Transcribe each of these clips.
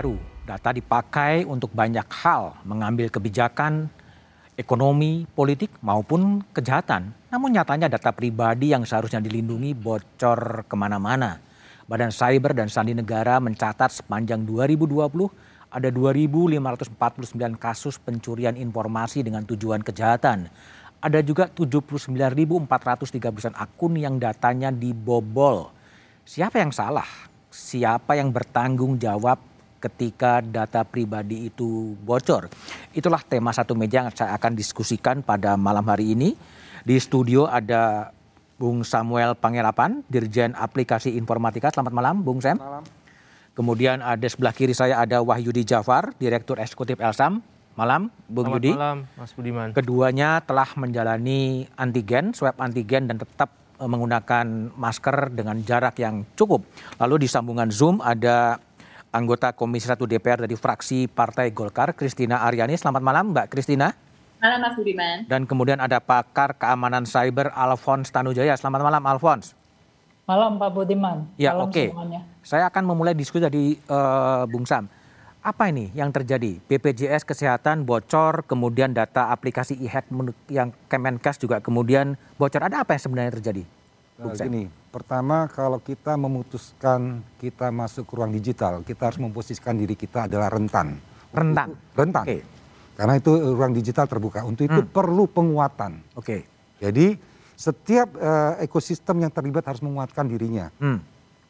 baru. Data dipakai untuk banyak hal, mengambil kebijakan, ekonomi, politik, maupun kejahatan. Namun nyatanya data pribadi yang seharusnya dilindungi bocor ke mana-mana. Badan Cyber dan Sandi Negara mencatat sepanjang 2020 ada 2.549 kasus pencurian informasi dengan tujuan kejahatan. Ada juga 79.413 akun yang datanya dibobol. Siapa yang salah? Siapa yang bertanggung jawab ketika data pribadi itu bocor? Itulah tema satu meja yang saya akan diskusikan pada malam hari ini. Di studio ada Bung Samuel Pangerapan, Dirjen Aplikasi Informatika. Selamat malam, Bung Sam. Malam. Kemudian ada sebelah kiri saya ada Wahyudi Jafar, Direktur Eksekutif Elsam. Malam, Bung Selamat Yudi. Malam, Mas Budiman. Keduanya telah menjalani antigen, swab antigen dan tetap menggunakan masker dengan jarak yang cukup. Lalu di sambungan Zoom ada anggota Komisi 1 DPR dari fraksi Partai Golkar, Kristina Aryani. Selamat malam, Mbak Kristina. Malam, Mas Budiman. Dan kemudian ada pakar keamanan cyber Alphonse Tanujaya. Selamat malam, Alphonse. Malam Pak Budiman. Ya oke. Okay. Saya akan memulai diskusi dari uh, Bung Sam. Apa ini yang terjadi? BPJS Kesehatan bocor, kemudian data aplikasi e-hack yang Kemenkes juga kemudian bocor. Ada apa yang sebenarnya terjadi? Bung Sam? Gini, pertama kalau kita memutuskan kita masuk ke ruang digital, kita harus memposisikan diri kita adalah rentan. Rentan? rentan. Okay. Karena itu ruang digital terbuka. Untuk itu hmm. perlu penguatan. Oke. Okay. Jadi setiap uh, ekosistem yang terlibat harus menguatkan dirinya. Hmm.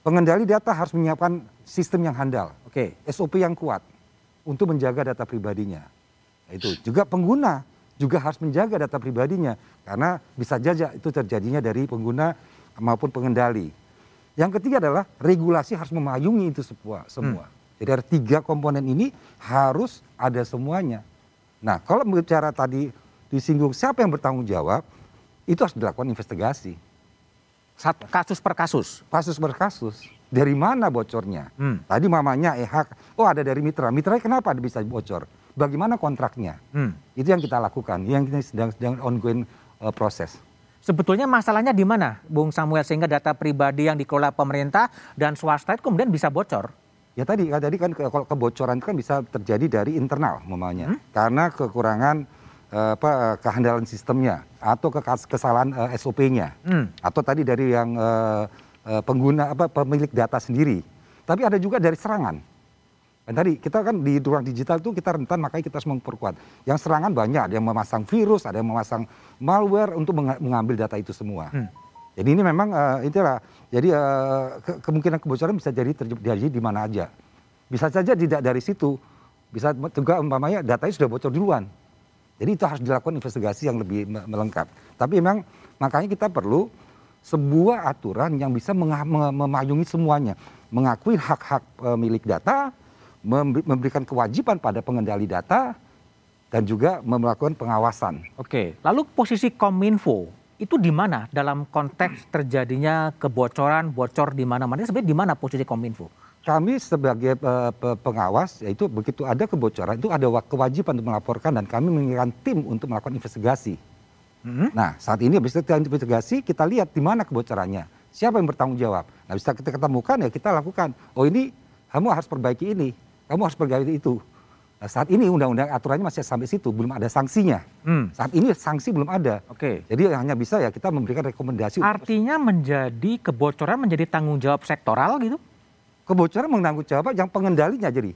Pengendali data harus menyiapkan sistem yang handal, okay. SOP yang kuat untuk menjaga data pribadinya. Nah, itu juga pengguna juga harus menjaga data pribadinya karena bisa saja itu terjadinya dari pengguna maupun pengendali. Yang ketiga adalah regulasi harus memayungi itu semua. semua. Hmm. Jadi ada tiga komponen ini harus ada semuanya. Nah kalau bicara tadi disinggung siapa yang bertanggung jawab, itu harus dilakukan investigasi. Kasus per kasus? Kasus per kasus. Dari mana bocornya? Hmm. Tadi mamanya EHK, oh ada dari mitra. Mitra kenapa bisa bocor? Bagaimana kontraknya? Hmm. Itu yang kita lakukan, yang kita sedang sedang ongoing uh, proses. Sebetulnya masalahnya di mana, Bung Samuel, sehingga data pribadi yang dikelola pemerintah dan swasta itu kemudian bisa bocor? Ya tadi, tadi kan kalau kebocoran itu kan bisa terjadi dari internal, mamanya, hmm? karena kekurangan uh, apa kehandalan sistemnya atau kesalahan uh, SOP-nya hmm. atau tadi dari yang uh, pengguna apa pemilik data sendiri. Tapi ada juga dari serangan. Dan tadi kita kan di ruang digital itu kita rentan makanya kita harus memperkuat. Yang serangan banyak, ada yang memasang virus, ada yang memasang malware untuk mengambil data itu semua. Hmm. Jadi ini memang uh, itulah. Jadi uh, ke kemungkinan kebocoran bisa jadi terjadi di mana aja. Bisa saja tidak dari situ. Bisa juga umpamanya datanya sudah bocor duluan. Jadi itu harus dilakukan investigasi yang lebih melengkap. Tapi memang makanya kita perlu sebuah aturan yang bisa memayungi semuanya, mengakui hak-hak e, milik data, memberikan kewajiban pada pengendali data, dan juga melakukan pengawasan. Oke, lalu posisi Kominfo itu di mana dalam konteks terjadinya kebocoran, bocor di mana-mana? Sebenarnya di mana posisi Kominfo? kami sebagai uh, pengawas yaitu begitu ada kebocoran itu ada kewajiban untuk melaporkan dan kami mengirimkan tim untuk melakukan investigasi. Hmm? Nah saat ini habis kita investigasi kita lihat di mana kebocorannya, siapa yang bertanggung jawab. Nah bisa kita ketemukan ya kita lakukan. Oh ini kamu harus perbaiki ini, kamu harus perbaiki itu. Nah, saat ini undang-undang aturannya masih sampai situ, belum ada sanksinya. Hmm. Saat ini sanksi belum ada. Oke. Okay. Jadi hanya bisa ya kita memberikan rekomendasi. Artinya menjadi kebocoran menjadi tanggung jawab sektoral gitu? kebocoran menanggung jawab yang pengendalinya jadi.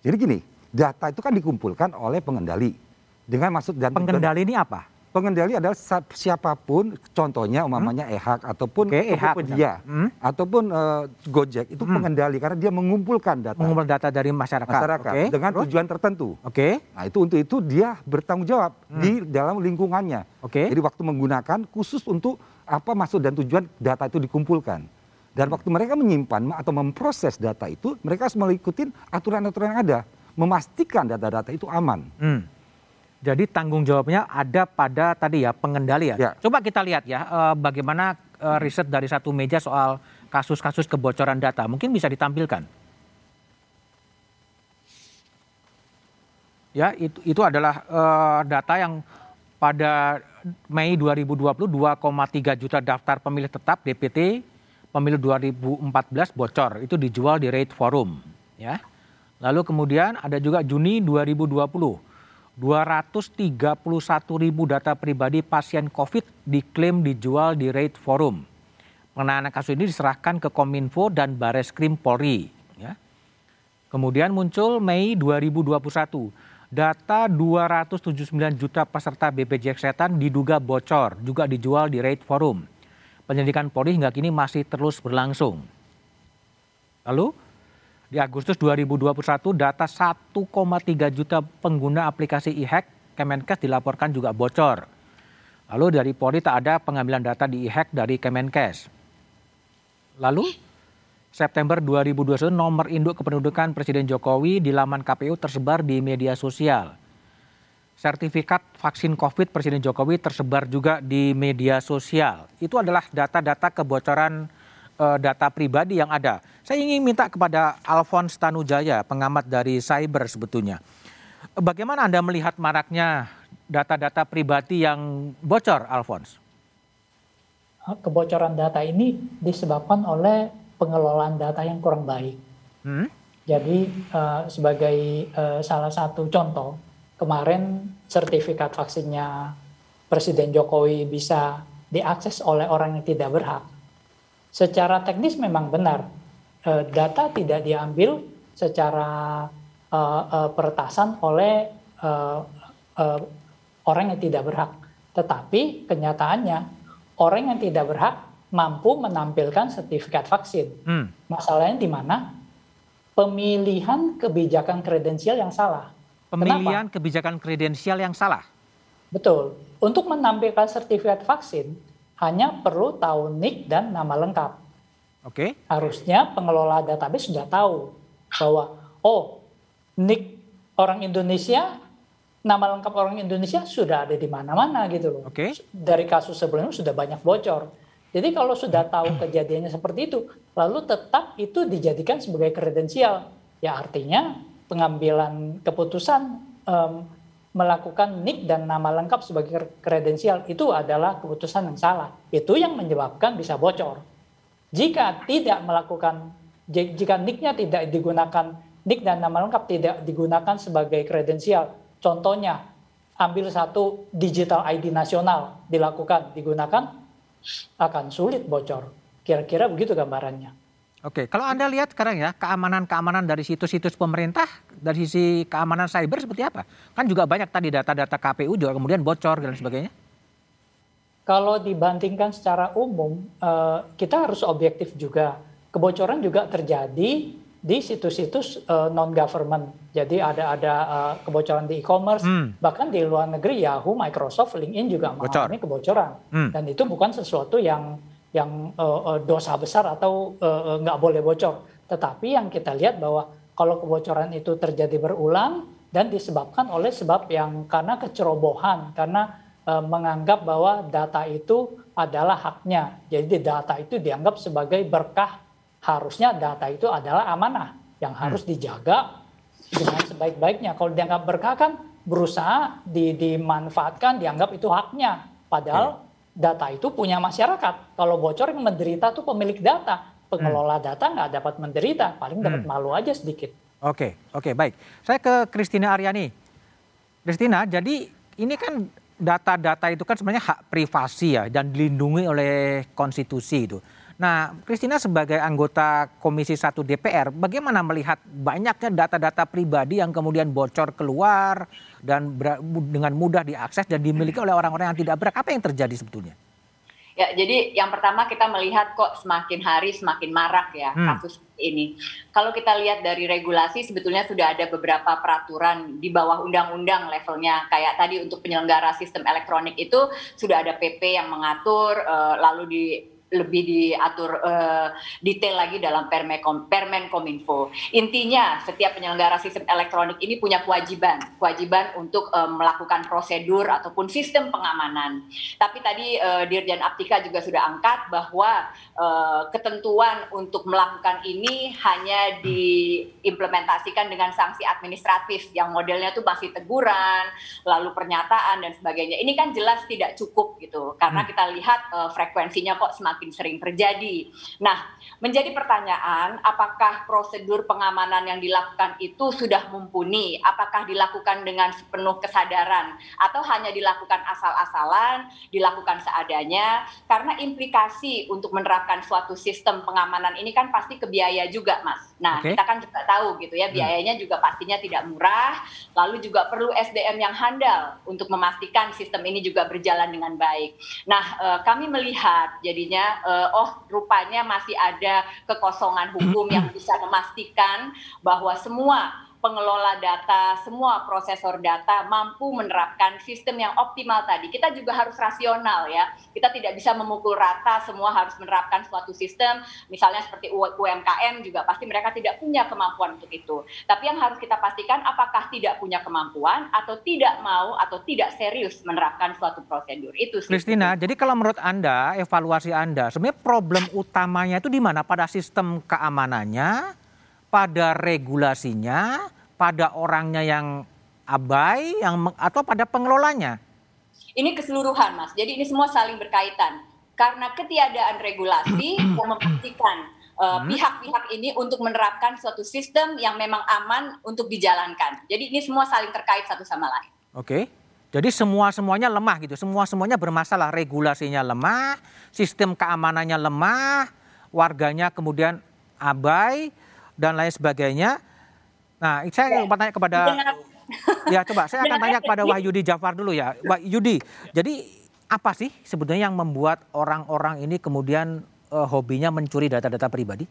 Jadi gini, data itu kan dikumpulkan oleh pengendali. Dengan maksud dan pengendali ini apa? Pengendali adalah siapa pun, contohnya umpamanya hmm? EHAK ataupun okay, Tokopedia hmm? ataupun uh, Gojek itu hmm. pengendali karena dia mengumpulkan data. Mengumpulkan data dari masyarakat. Masyarakat okay. dengan Terus? tujuan tertentu. Oke. Okay. Nah itu untuk itu dia bertanggung jawab hmm. di dalam lingkungannya. Oke. Okay. Jadi waktu menggunakan khusus untuk apa maksud dan tujuan data itu dikumpulkan. Dan waktu mereka menyimpan atau memproses data itu, mereka harus mengikuti aturan-aturan yang ada, memastikan data-data itu aman. Hmm. Jadi tanggung jawabnya ada pada tadi ya pengendali ya. ya. Coba kita lihat ya eh, bagaimana eh, riset dari satu meja soal kasus-kasus kebocoran data. Mungkin bisa ditampilkan. Ya, itu itu adalah uh, data yang pada Mei 2020 2,3 juta daftar pemilih tetap DPT pemilu 2014 bocor, itu dijual di rate forum, ya. Lalu kemudian ada juga Juni 2020. 231 ribu data pribadi pasien COVID diklaim dijual di Rate Forum. Penanganan kasus ini diserahkan ke Kominfo dan Bareskrim Polri. Ya. Kemudian muncul Mei 2021, data 279 juta peserta BPJS Kesehatan diduga bocor, juga dijual di Rate Forum. Penyelidikan Polri hingga kini masih terus berlangsung. Lalu di Agustus 2021 data 1,3 juta pengguna aplikasi e-hack Kemenkes dilaporkan juga bocor. Lalu dari Polri tak ada pengambilan data di e-hack dari Kemenkes. Lalu September 2021 nomor induk kependudukan Presiden Jokowi di laman KPU tersebar di media sosial. Sertifikat vaksin COVID Presiden Jokowi tersebar juga di media sosial. Itu adalah data-data kebocoran uh, data pribadi yang ada. Saya ingin minta kepada Alphonse Tanujaya, pengamat dari cyber sebetulnya. Bagaimana Anda melihat maraknya data-data pribadi yang bocor, Alphonse? Kebocoran data ini disebabkan oleh pengelolaan data yang kurang baik. Hmm? Jadi uh, sebagai uh, salah satu contoh, kemarin sertifikat vaksinnya Presiden Jokowi bisa diakses oleh orang yang tidak berhak secara teknis memang benar uh, data tidak diambil secara uh, uh, peretasan oleh orang yang tidak berhak. Tetapi kenyataannya orang yang tidak berhak mampu menampilkan sertifikat vaksin. Hmm. Masalahnya di mana? Pemilihan kebijakan kredensial yang salah. Pemilihan Kenapa? kebijakan kredensial yang salah. Betul. Untuk menampilkan sertifikat vaksin, hanya perlu tahu NIK dan nama lengkap. Oke. Okay. Harusnya pengelola database sudah tahu bahwa oh NIK orang Indonesia, nama lengkap orang Indonesia sudah ada di mana-mana gitu loh. Oke. Okay. Dari kasus sebelumnya sudah banyak bocor. Jadi kalau sudah tahu kejadiannya seperti itu, lalu tetap itu dijadikan sebagai kredensial, ya artinya pengambilan keputusan um, melakukan nik dan nama lengkap sebagai kredensial itu adalah keputusan yang salah. Itu yang menyebabkan bisa bocor. Jika tidak melakukan, jika niknya tidak digunakan, nik dan nama lengkap tidak digunakan sebagai kredensial, contohnya ambil satu digital ID nasional dilakukan, digunakan, akan sulit bocor. Kira-kira begitu gambarannya. Oke, kalau Anda lihat sekarang ya, keamanan-keamanan dari situs-situs pemerintah, dari sisi keamanan cyber seperti apa? Kan juga banyak tadi data-data KPU juga kemudian bocor dan sebagainya. Kalau dibandingkan secara umum, eh, kita harus objektif juga. Kebocoran juga terjadi di situs-situs eh, non-government. Jadi ada ada eh, kebocoran di e-commerce, hmm. bahkan di luar negeri Yahoo, Microsoft, LinkedIn juga mengalami kebocoran. Hmm. Dan itu bukan sesuatu yang yang uh, dosa besar atau uh, nggak boleh bocor. Tetapi yang kita lihat bahwa kalau kebocoran itu terjadi berulang dan disebabkan oleh sebab yang karena kecerobohan, karena uh, menganggap bahwa data itu adalah haknya. Jadi data itu dianggap sebagai berkah. Harusnya data itu adalah amanah yang harus hmm. dijaga dengan sebaik-baiknya. Kalau dianggap berkah kan berusaha di, dimanfaatkan, dianggap itu haknya. Padahal data itu punya masyarakat. Kalau bocor yang menderita tuh pemilik data. Pengelola hmm. data nggak dapat menderita, paling dapat hmm. malu aja sedikit. Oke, oke, baik. Saya ke Kristina Aryani. Kristina, jadi ini kan data-data itu kan sebenarnya hak privasi ya dan dilindungi oleh konstitusi itu. Nah, Kristina sebagai anggota Komisi 1 DPR, bagaimana melihat banyaknya data-data pribadi yang kemudian bocor keluar dan dengan mudah diakses dan dimiliki oleh orang-orang yang tidak berak? Apa yang terjadi sebetulnya? Ya, jadi yang pertama kita melihat kok semakin hari semakin marak ya hmm. kasus ini. Kalau kita lihat dari regulasi sebetulnya sudah ada beberapa peraturan di bawah undang-undang levelnya. Kayak tadi untuk penyelenggara sistem elektronik itu sudah ada PP yang mengatur, uh, lalu di lebih diatur uh, detail lagi dalam Permen Permen Kominfo. Intinya setiap penyelenggara sistem elektronik ini punya kewajiban, kewajiban untuk uh, melakukan prosedur ataupun sistem pengamanan. Tapi tadi uh, Dirjen Aptika juga sudah angkat bahwa uh, ketentuan untuk melakukan ini hanya diimplementasikan dengan sanksi administratif yang modelnya tuh masih teguran, lalu pernyataan dan sebagainya. Ini kan jelas tidak cukup gitu karena hmm. kita lihat uh, frekuensinya kok semakin semakin sering terjadi. Nah, menjadi pertanyaan apakah prosedur pengamanan yang dilakukan itu sudah mumpuni? Apakah dilakukan dengan sepenuh kesadaran atau hanya dilakukan asal-asalan, dilakukan seadanya? Karena implikasi untuk menerapkan suatu sistem pengamanan ini kan pasti ke biaya juga, Mas. Nah, okay. kita kan juga tahu gitu ya, hmm. biayanya juga pastinya tidak murah, lalu juga perlu SDM yang handal untuk memastikan sistem ini juga berjalan dengan baik. Nah, eh, kami melihat jadinya eh, oh rupanya masih ada kekosongan hukum yang bisa memastikan bahwa semua pengelola data, semua prosesor data mampu menerapkan sistem yang optimal tadi. Kita juga harus rasional ya. Kita tidak bisa memukul rata semua harus menerapkan suatu sistem. Misalnya seperti UMKM juga pasti mereka tidak punya kemampuan untuk itu. Tapi yang harus kita pastikan apakah tidak punya kemampuan atau tidak mau atau tidak serius menerapkan suatu prosedur. Itu Kristina, jadi kalau menurut Anda, evaluasi Anda, sebenarnya problem utamanya itu di mana? Pada sistem keamanannya, pada regulasinya, pada orangnya yang abai, yang atau pada pengelolanya? Ini keseluruhan, Mas. Jadi ini semua saling berkaitan. Karena ketiadaan regulasi yang memastikan uh, pihak-pihak ini untuk menerapkan suatu sistem yang memang aman untuk dijalankan. Jadi ini semua saling terkait satu sama lain. Oke. Jadi semua semuanya lemah gitu. Semua semuanya bermasalah. Regulasinya lemah, sistem keamanannya lemah, warganya kemudian abai, dan lain sebagainya. Nah, saya ingin bertanya kepada ya coba saya akan tanya kepada Wahyudi Jafar dulu ya. Pak Yudi, jadi apa sih sebenarnya yang membuat orang-orang ini kemudian uh, hobinya mencuri data-data pribadi?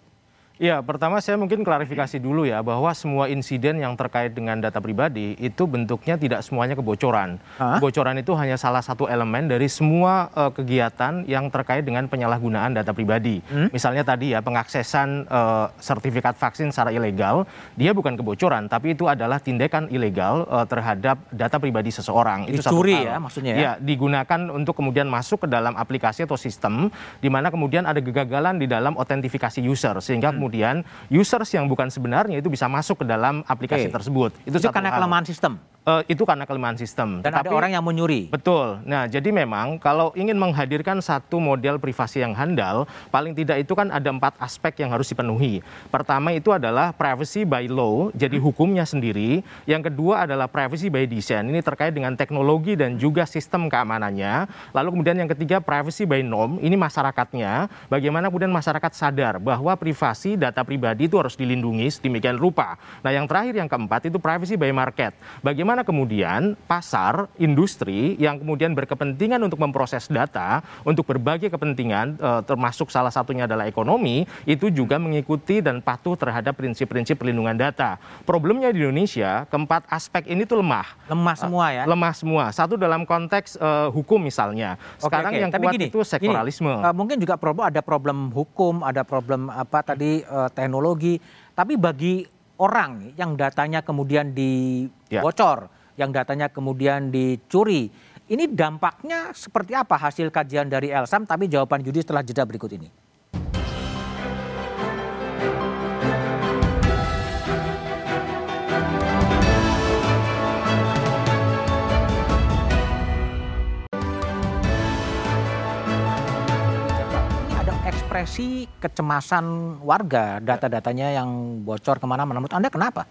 Ya, pertama saya mungkin klarifikasi dulu ya bahwa semua insiden yang terkait dengan data pribadi itu bentuknya tidak semuanya kebocoran. Hah? Kebocoran itu hanya salah satu elemen dari semua uh, kegiatan yang terkait dengan penyalahgunaan data pribadi. Hmm? Misalnya tadi ya pengaksesan uh, sertifikat vaksin secara ilegal, dia bukan kebocoran tapi itu adalah tindakan ilegal uh, terhadap data pribadi seseorang. Itu Dicuri satu hal. ya maksudnya ya. Ya, digunakan untuk kemudian masuk ke dalam aplikasi atau sistem di mana kemudian ada kegagalan di dalam otentifikasi user sehingga hmm kemudian users yang bukan sebenarnya itu bisa masuk ke dalam aplikasi okay. tersebut. Itu, itu karena kelemahan sistem. Uh, itu karena kelemahan sistem. Dan Tetapi, ada orang yang menyuri. Betul. Nah, jadi memang kalau ingin menghadirkan satu model privasi yang handal, paling tidak itu kan ada empat aspek yang harus dipenuhi. Pertama itu adalah privacy by law, jadi hmm. hukumnya sendiri. Yang kedua adalah privacy by design. Ini terkait dengan teknologi dan juga sistem keamanannya. Lalu kemudian yang ketiga privacy by norm, ini masyarakatnya. Bagaimana kemudian masyarakat sadar bahwa privasi data pribadi itu harus dilindungi sedemikian rupa. Nah, yang terakhir yang keempat itu privacy by market. Bagaimana kemudian pasar, industri yang kemudian berkepentingan untuk memproses data untuk berbagai kepentingan, eh, termasuk salah satunya adalah ekonomi, itu juga mengikuti dan patuh terhadap prinsip-prinsip perlindungan data. Problemnya di Indonesia, keempat aspek ini tuh lemah. Lemah semua ya? Lemah semua. Satu dalam konteks uh, hukum misalnya. Sekarang oke, oke. yang Tapi kuat gini, itu sektoralisme. Gini, uh, mungkin juga problem ada problem hukum, ada problem apa tadi uh, teknologi. Tapi bagi orang yang datanya kemudian dibocor, ya. yang datanya kemudian dicuri. Ini dampaknya seperti apa hasil kajian dari Elsam? Tapi jawaban Judi setelah jeda berikut ini. Ekspresi kecemasan warga data-datanya yang bocor ke mana-mana. Menurut Anda kenapa?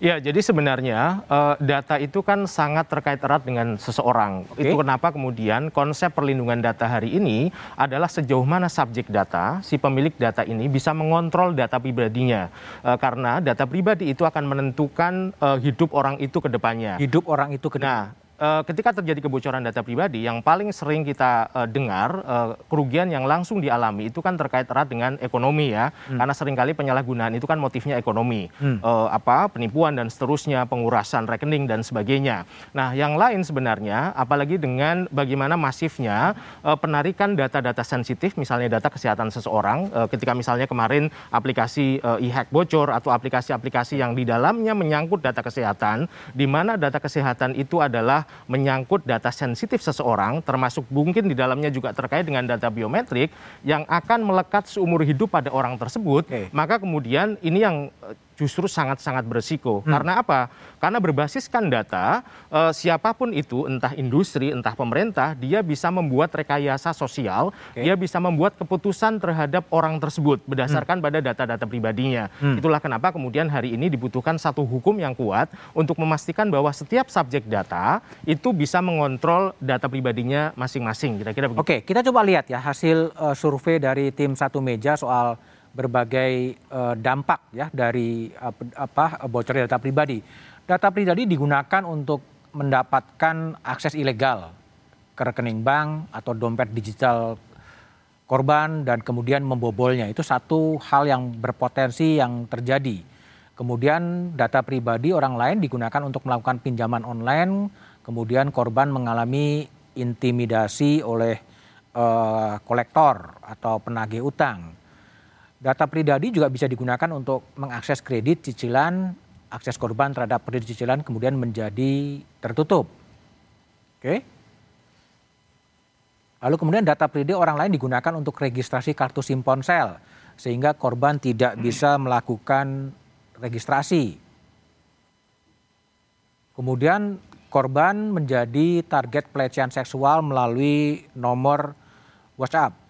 Ya, jadi sebenarnya uh, data itu kan sangat terkait erat dengan seseorang. Okay. Itu kenapa kemudian konsep perlindungan data hari ini adalah sejauh mana subjek data, si pemilik data ini bisa mengontrol data pribadinya. Uh, karena data pribadi itu akan menentukan uh, hidup orang itu ke depannya. Hidup orang itu ke depannya. Nah, ketika terjadi kebocoran data pribadi, yang paling sering kita uh, dengar uh, kerugian yang langsung dialami itu kan terkait erat dengan ekonomi ya, hmm. karena sering kali penyalahgunaan itu kan motifnya ekonomi, hmm. uh, apa penipuan dan seterusnya, pengurasan rekening dan sebagainya. Nah, yang lain sebenarnya, apalagi dengan bagaimana masifnya uh, penarikan data-data sensitif, misalnya data kesehatan seseorang, uh, ketika misalnya kemarin aplikasi uh, e-hack bocor atau aplikasi-aplikasi yang di dalamnya menyangkut data kesehatan, di mana data kesehatan itu adalah menyangkut data sensitif seseorang, termasuk mungkin di dalamnya juga terkait dengan data biometrik yang akan melekat seumur hidup pada orang tersebut, okay. maka kemudian ini yang justru sangat-sangat beresiko. Hmm. Karena apa? Karena berbasiskan data, eh, siapa pun itu, entah industri, entah pemerintah, dia bisa membuat rekayasa sosial, okay. dia bisa membuat keputusan terhadap orang tersebut berdasarkan hmm. pada data-data pribadinya. Hmm. Itulah kenapa kemudian hari ini dibutuhkan satu hukum yang kuat untuk memastikan bahwa setiap subjek data itu bisa mengontrol data pribadinya masing-masing. Kira-kira begitu. Oke, kita coba lihat ya hasil uh, survei dari tim satu meja soal berbagai uh, dampak ya dari uh, apa bocornya data pribadi. Data pribadi digunakan untuk mendapatkan akses ilegal ke rekening bank atau dompet digital korban dan kemudian membobolnya. Itu satu hal yang berpotensi yang terjadi. Kemudian data pribadi orang lain digunakan untuk melakukan pinjaman online, kemudian korban mengalami intimidasi oleh uh, kolektor atau penagih utang Data pribadi juga bisa digunakan untuk mengakses kredit cicilan, akses korban terhadap kredit cicilan kemudian menjadi tertutup. Oke. Lalu kemudian data pribadi orang lain digunakan untuk registrasi kartu SIM ponsel sehingga korban tidak bisa melakukan registrasi. Kemudian korban menjadi target pelecehan seksual melalui nomor WhatsApp.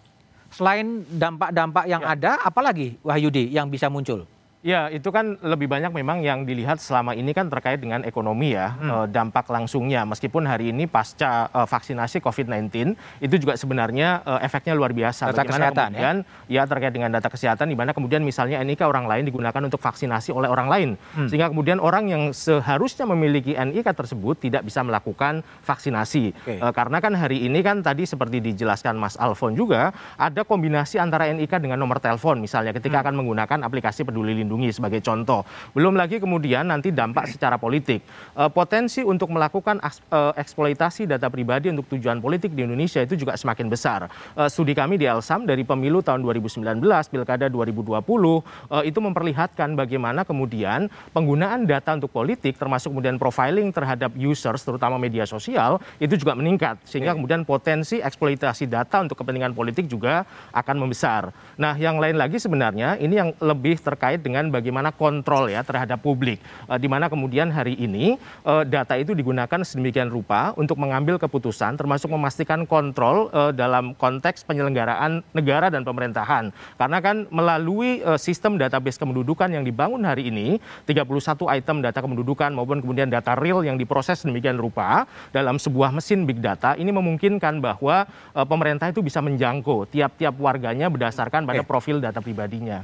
Selain dampak-dampak yang ya. ada, apalagi Wahyudi yang bisa muncul? Ya, itu kan lebih banyak memang yang dilihat selama ini kan terkait dengan ekonomi ya, hmm. Eh, dampak langsungnya. Meskipun hari ini pasca uh, vaksinasi COVID-19 itu juga sebenarnya uh, efeknya luar biasa. Data Bagaimana kesehatan kemudian, ya? ya terkait dengan data kesehatan di mana kemudian misalnya NIK orang lain digunakan untuk vaksinasi oleh orang lain. Hmm. Sehingga kemudian orang yang seharusnya memiliki NIK tersebut tidak bisa melakukan vaksinasi. Okay. Karena kan hari ini kan tadi seperti dijelaskan Mas Alfon juga ada kombinasi antara NIK dengan nomor telepon misalnya ketika hmm. akan menggunakan aplikasi Peduli Lindungi dilindungi sebagai contoh. Belum lagi kemudian nanti dampak secara politik. E, potensi untuk melakukan e, eksploitasi data pribadi untuk tujuan politik di Indonesia itu juga semakin besar. E, studi kami di Elsam dari pemilu tahun 2019, Pilkada 2020 e, itu memperlihatkan bagaimana kemudian penggunaan data untuk politik termasuk kemudian profiling terhadap users terutama media sosial itu juga meningkat sehingga kemudian potensi eksploitasi data untuk kepentingan politik juga akan membesar. Nah, yang lain lagi sebenarnya ini yang lebih terkait dengan dengan bagaimana kontrol ya terhadap publik. Uh, di mana kemudian hari ini uh, data itu digunakan sedemikian rupa untuk mengambil keputusan termasuk memastikan kontrol uh, dalam konteks penyelenggaraan negara dan pemerintahan. Karena kan melalui uh, sistem database kependudukan yang dibangun hari ini 31 item data kependudukan maupun kemudian data real yang diproses sedemikian rupa dalam sebuah mesin big data ini memungkinkan bahwa uh, pemerintah itu bisa menjangkau tiap-tiap warganya berdasarkan pada profil data pribadinya.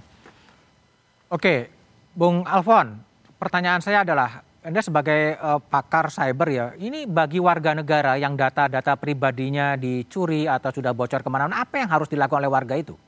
Oke, Bung Alfon, pertanyaan saya adalah anda sebagai uh, pakar cyber ya, ini bagi warga negara yang data-data pribadinya dicuri atau sudah bocor ke mana-mana, apa yang harus dilakukan oleh warga itu?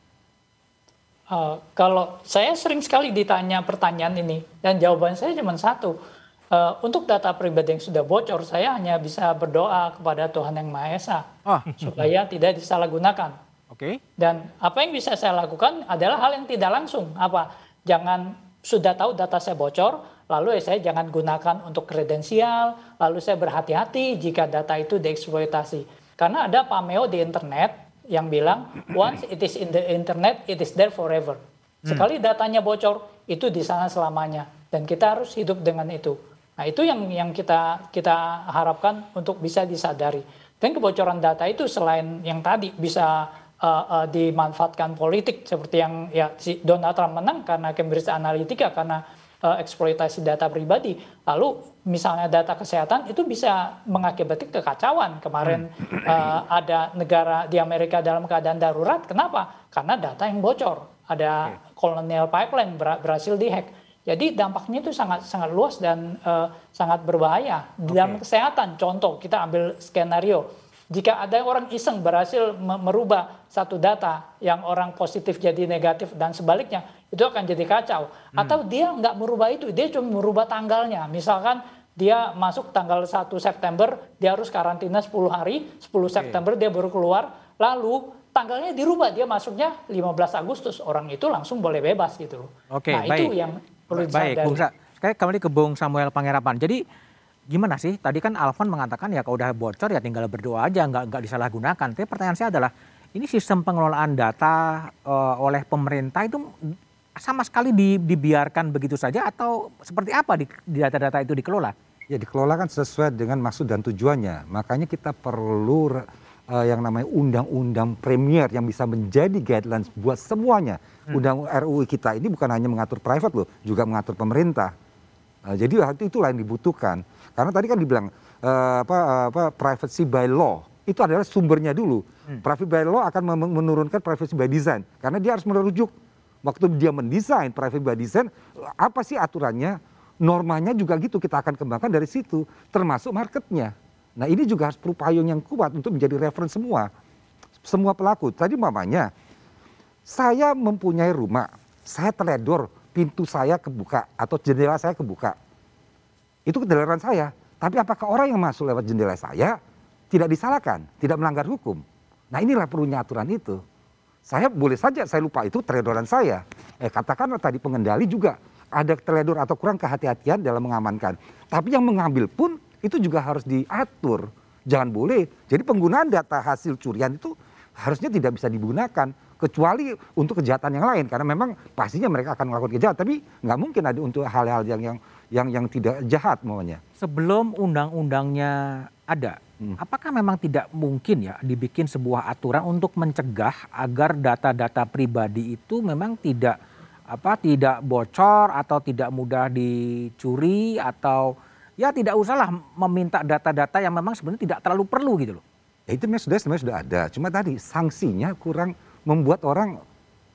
Uh, kalau saya sering sekali ditanya pertanyaan ini dan jawaban saya cuma satu. Uh, untuk data pribadi yang sudah bocor, saya hanya bisa berdoa kepada Tuhan yang Maha Esa oh. supaya tidak disalahgunakan. Oke. Okay. Dan apa yang bisa saya lakukan adalah hal yang tidak langsung. Apa? Jangan sudah tahu data saya bocor, lalu saya jangan gunakan untuk kredensial, lalu saya berhati-hati jika data itu dieksploitasi. Karena ada pameo di internet yang bilang once it is in the internet, it is there forever. Hmm. Sekali datanya bocor, itu di sana selamanya dan kita harus hidup dengan itu. Nah, itu yang yang kita kita harapkan untuk bisa disadari. Dan kebocoran data itu selain yang tadi bisa uh, uh, dimanfaatkan politik seperti yang ya si Donald Trump menang karena Cambridge Analytica karena uh, eksploitasi data pribadi. Lalu misalnya data kesehatan itu bisa mengakibatkan kekacauan. Kemarin uh, ada negara di Amerika dalam keadaan darurat. Kenapa? Karena data yang bocor. Ada colonial pipeline ber berhasil dihack. Jadi dampaknya itu sangat sangat luas dan uh, sangat berbahaya. Dalam kesehatan, contoh kita ambil skenario jika ada orang iseng berhasil merubah satu data yang orang positif jadi negatif dan sebaliknya, itu akan jadi kacau. Hmm. Atau dia nggak merubah itu, dia cuma merubah tanggalnya. Misalkan dia masuk tanggal 1 September, dia harus karantina 10 hari, 10 September dia baru keluar, lalu tanggalnya dirubah, dia masuknya 15 Agustus, orang itu langsung boleh bebas gitu Oke, nah baik. itu yang perlu Baik, Bung Sa kembali ke Bung Samuel Pangerapan. Jadi gimana sih? Tadi kan Alfon mengatakan ya kalau udah bocor ya tinggal berdoa aja, nggak nggak disalahgunakan. Tapi pertanyaan saya adalah ini sistem pengelolaan data uh, oleh pemerintah itu sama sekali di, dibiarkan begitu saja atau seperti apa di data-data itu dikelola? Ya dikelola kan sesuai dengan maksud dan tujuannya. Makanya kita perlu uh, yang namanya undang-undang premier yang bisa menjadi guidelines buat semuanya. Hmm. Undang RUU kita ini bukan hanya mengatur private loh, juga mengatur pemerintah. Uh, jadi itu itulah yang dibutuhkan. Karena tadi kan dibilang uh, apa, apa privacy by law itu adalah sumbernya dulu. Hmm. Privacy by law akan menurunkan privacy by design karena dia harus merujuk waktu dia mendesain privacy by design apa sih aturannya, normanya juga gitu kita akan kembangkan dari situ termasuk marketnya. Nah ini juga harus perupayaan yang kuat untuk menjadi referensi semua. Semua pelaku. Tadi mamanya, saya mempunyai rumah, saya teledor, pintu saya kebuka atau jendela saya kebuka. Itu kedalaran saya. Tapi apakah orang yang masuk lewat jendela saya tidak disalahkan, tidak melanggar hukum? Nah inilah perlunya aturan itu. Saya boleh saja saya lupa itu teledoran saya. Eh katakanlah tadi pengendali juga ada teledor atau kurang kehati-hatian dalam mengamankan. Tapi yang mengambil pun itu juga harus diatur. Jangan boleh. Jadi penggunaan data hasil curian itu harusnya tidak bisa digunakan kecuali untuk kejahatan yang lain karena memang pastinya mereka akan melakukan kejahatan tapi nggak mungkin ada untuk hal-hal yang yang yang yang tidak jahat maunya. Sebelum undang-undangnya ada, hmm. apakah memang tidak mungkin ya dibikin sebuah aturan untuk mencegah agar data-data pribadi itu memang tidak apa tidak bocor atau tidak mudah dicuri atau ya tidak usahlah meminta data-data yang memang sebenarnya tidak terlalu perlu gitu loh. Ya itu sudah sebenarnya sudah ada. Cuma tadi sanksinya kurang membuat orang